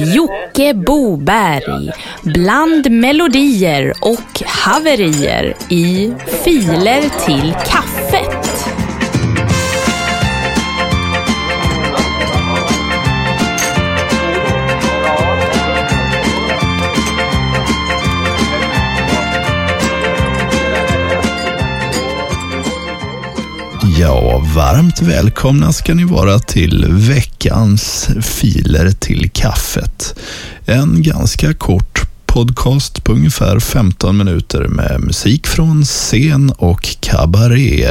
Jocke Boberg bland melodier och haverier i Filer till kaffet. Ja, varmt välkomna ska ni vara till veckans filer till kaffet. En ganska kort podcast på ungefär 15 minuter med musik från scen och kabaré.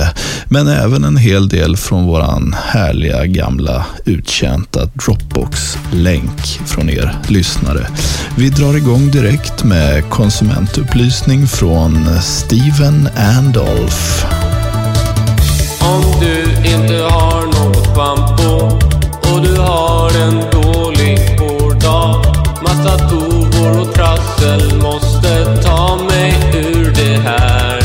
Men även en hel del från våran härliga gamla uttjänta Dropbox-länk från er lyssnare. Vi drar igång direkt med konsumentupplysning från Steven Andolf. Om du inte har något schampo och du har en dålig hårdag Massa tovor och trassel måste ta mig ur det här.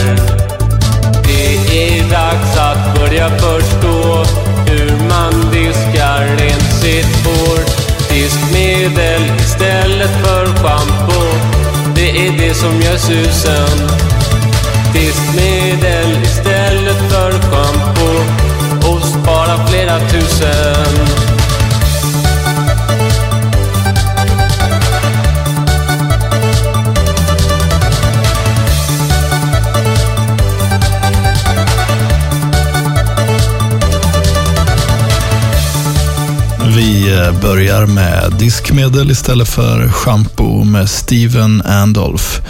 Det är dags att börja förstå hur man diskar rent sitt hår Diskmedel istället för schampo. Det är det som gör susen. Diskmedel istället sen. Vi eh, börjar med diskmedel istället för shampoo med Steven Andolf.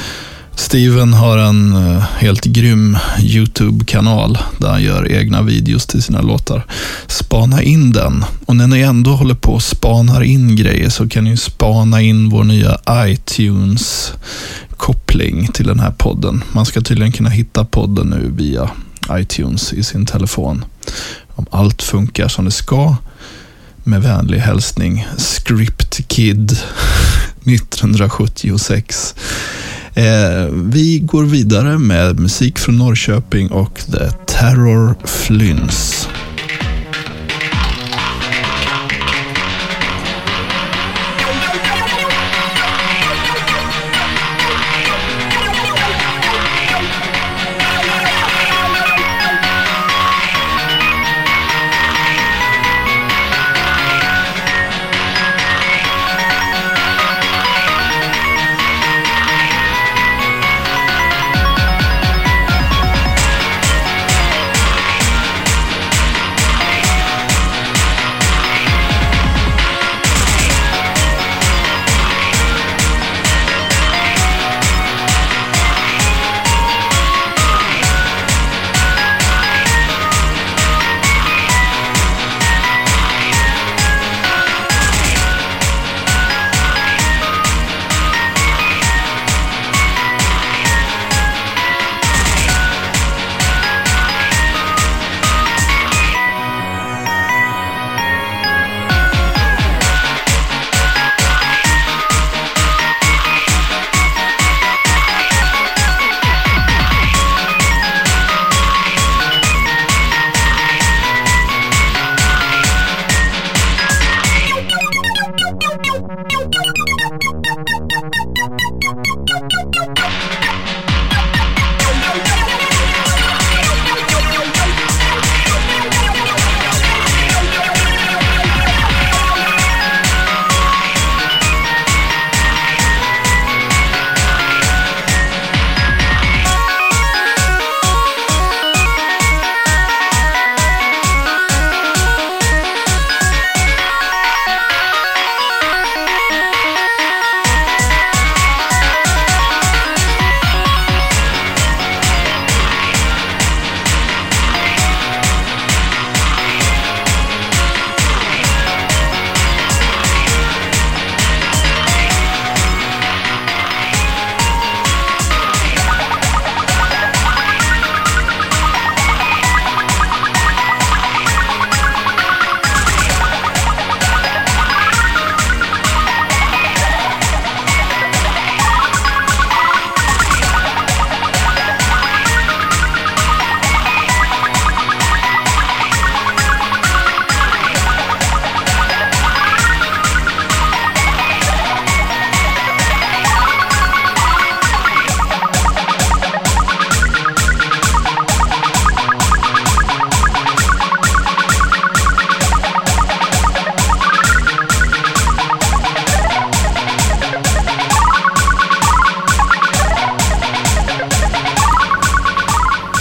Steven har en eh, helt grym YouTube-kanal där han gör egna videos till sina låtar. Spana in den. Och när ni ändå håller på och spanar in grejer så kan ni spana in vår nya iTunes-koppling till den här podden. Man ska tydligen kunna hitta podden nu via iTunes i sin telefon. Om allt funkar som det ska. Med vänlig hälsning Script Kid 1976. Eh, vi går vidare med musik från Norrköping och The Terror Flynns.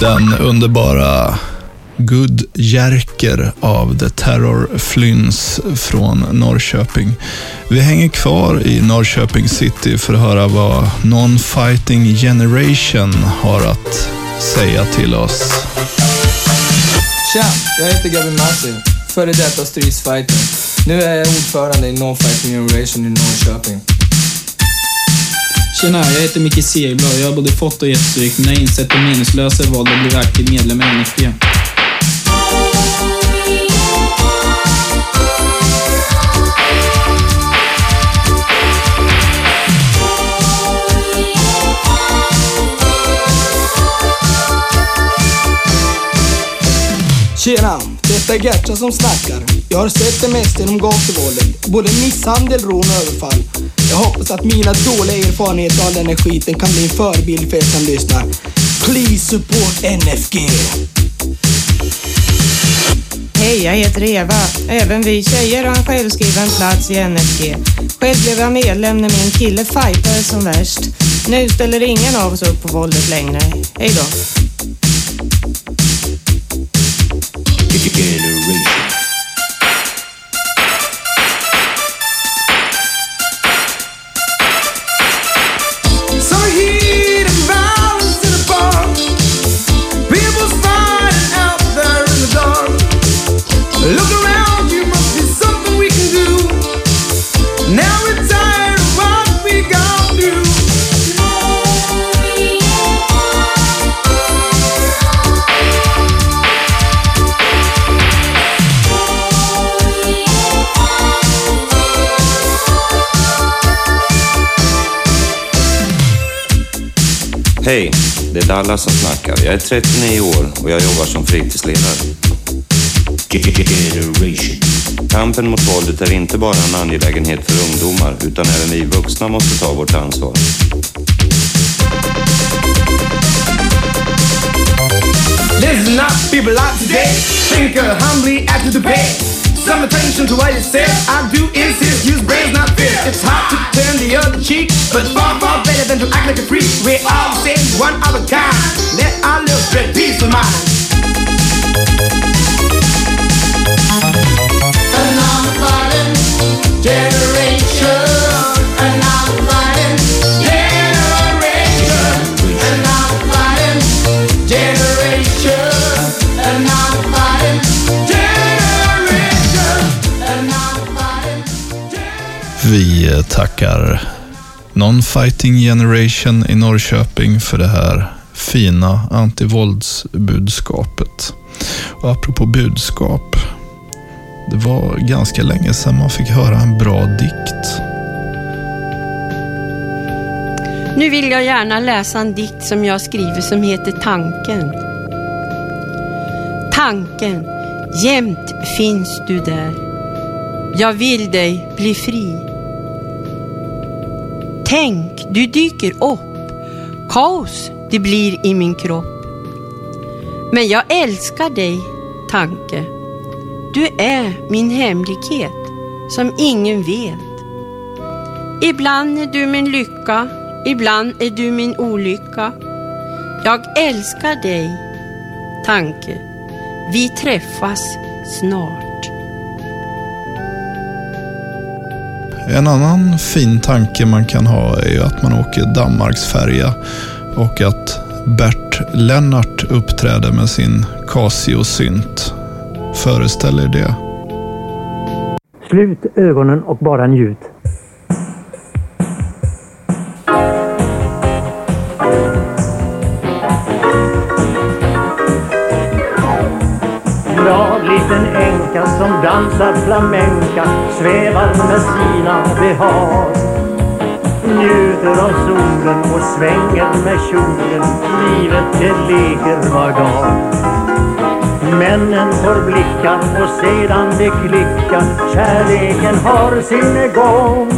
Den underbara Good Jerker av The Terror Flynns från Norrköping. Vi hänger kvar i Norrköping city för att höra vad Non-Fighting Generation har att säga till oss. Tja, jag heter Gavin Martin, före detta stridsfighter. Nu är jag ordförande i Non-Fighting Generation i Norrköping. Tjena, jag heter Micke Segerblad. Jag har både fått och gett stryk, men jag har insett det meningslösa i valet att bli aktiv medlem i NFP. Tjena, detta är Gertra som snackar. Jag har sett det mesta inom gatuvåldet. Både misshandel, rån och överfall. Jag hoppas att mina dåliga erfarenheter av den här skiten kan bli en förebild för er som lyssnar. Please support NFG! Hej, jag heter Eva. Även vi tjejer har en självskriven plats i NFG. Själv blev jag medlem när min kille fightade som värst. Nu ställer ingen av oss upp på våldet längre. Hej då. generation. Hej, det är Dallas som snackar. Jag är 39 år och jag jobbar som fritidsledare. Kampen mot våldet är inte bara en angelägenhet för ungdomar utan även vi vuxna måste ta vårt ansvar. Listen up, people out today. Think humbly after the pay. Some attention to what it says. I do insist, use brains, not fear. It's hard to turn the other cheek, but far, far better than to act like a freak. We all the same, one of a kind. Let our love spread peace of mind. Vi tackar Non-Fighting Generation i Norrköping för det här fina antivåldsbudskapet. Och apropå budskap. Det var ganska länge sedan man fick höra en bra dikt. Nu vill jag gärna läsa en dikt som jag skriver som heter Tanken. Tanken, jämt finns du där. Jag vill dig bli fri. Tänk, du dyker upp. Kaos det blir i min kropp. Men jag älskar dig, tanke. Du är min hemlighet som ingen vet. Ibland är du min lycka, ibland är du min olycka. Jag älskar dig, tanke. Vi träffas snart. En annan fin tanke man kan ha är ju att man åker Danmarksfärja och att Bert Lennart uppträder med sin Casio-synt. Föreställ er det. Slut ögonen och bara njut. Som dansar flamenca svävar med sina behag. Njuter av solen och svänger med kjolen. Livet det leker var dag. Männen får blickar och sedan det klickar. Kärleken har sin gång.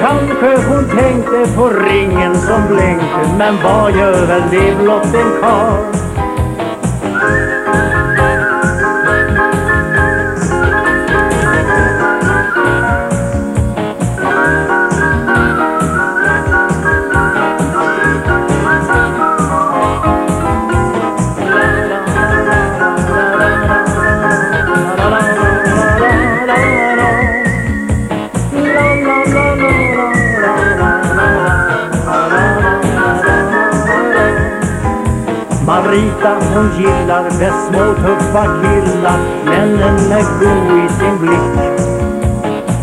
Kanske hon tänkte på ringen som blänkte Men vad gör väl det blott en karl? Marita hon gillar bäst små tuffa killar. Männen är go i sin blick.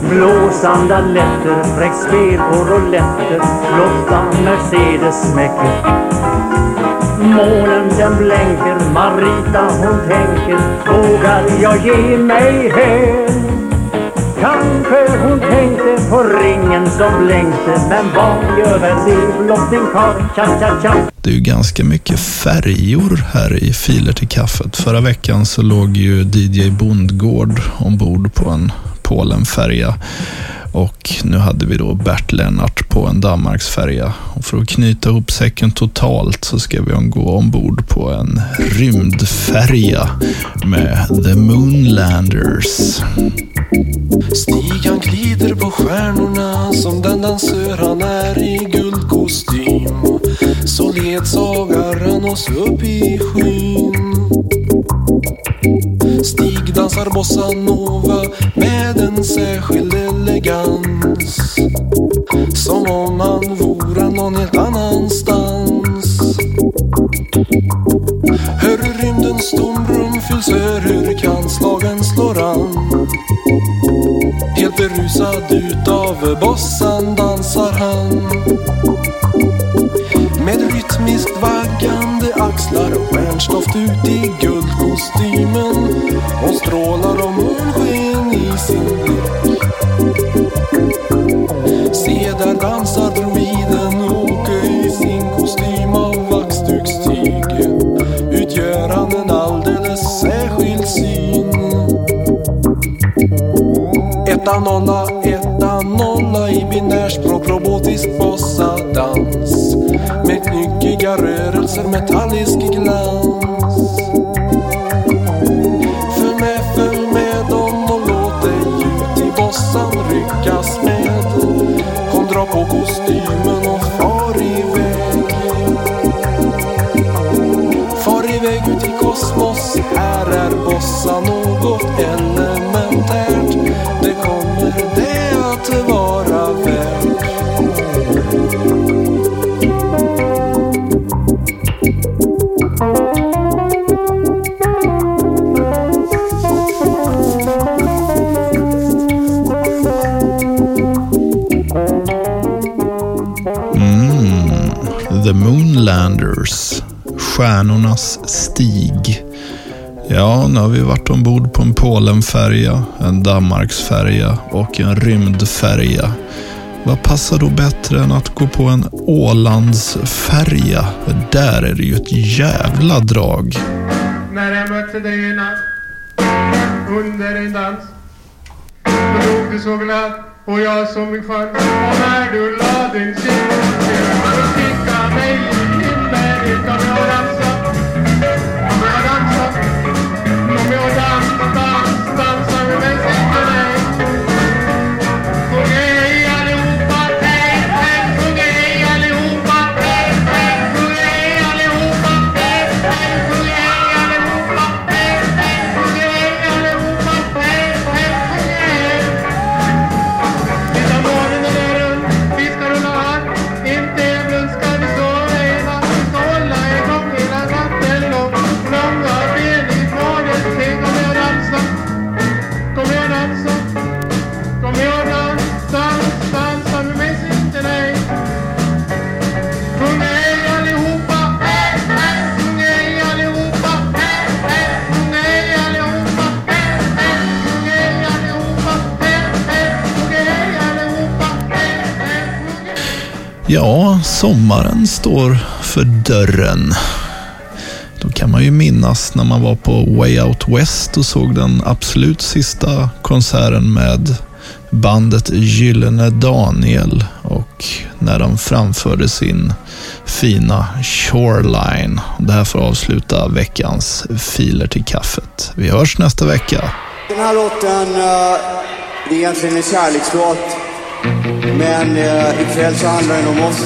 Blå sandaletter, fräckt spel på rouletter Flotta Mercedes med klick Månen den blänker, Marita hon tänker. Vågar jag ge mig hän? Kanske hon tänkte på ringen som blänkte Men vad gör väl det blott en karl, tja tja tja Det är ju ganska mycket färjor här i Filer till kaffet. Förra veckan så låg ju DJ Bondgård ombord på en Polenfärja. Och nu hade vi då Bert Lennart på en Danmarksfärja. Och för att knyta ihop säcken totalt så ska vi gå ombord på en rymdfärja med The Moonlanders. Stig han glider på stjärnorna som den dansör han är i guldkostym. Så ledsagar han oss upp i skyn. Stig dansar bossanova med en särskild elegans. Som om han vore någon helt annanstans. Hör hur rymdens tomrum fylls, hör hur kantslagen slår an. Helt berusad utav bossan dansar han. Med rytmiskt vaggan axlar och stjärnstoft ut i guldkostymen. Hon strålar om månsken i sin blick. Se där dansar druiden Åke i sin kostym av vaxdukstyg. Utgör han en alldeles särskild syn. Etta nolla, Coco Steam. The Moonlanders. Stjärnornas stig. Ja, nu har vi varit ombord på en Polenfärja, en Danmarksfärja och en rymdfärja. Vad passar då bättre än att gå på en Ålandsfärja? För där är det ju ett jävla drag. När jag mötte dig en natt under en dans Då låg du så glad och jag som min skön Och när du la din kind sommaren står för dörren. Då kan man ju minnas när man var på Way Out West och såg den absolut sista konserten med bandet Gyllene Daniel och när de framförde sin fina Shoreline. Det här får avsluta veckans filer till kaffet. Vi hörs nästa vecka. Den här låten, eh, det är egentligen en kärlekslåt. Men uh, ikväll så handlar den om oss.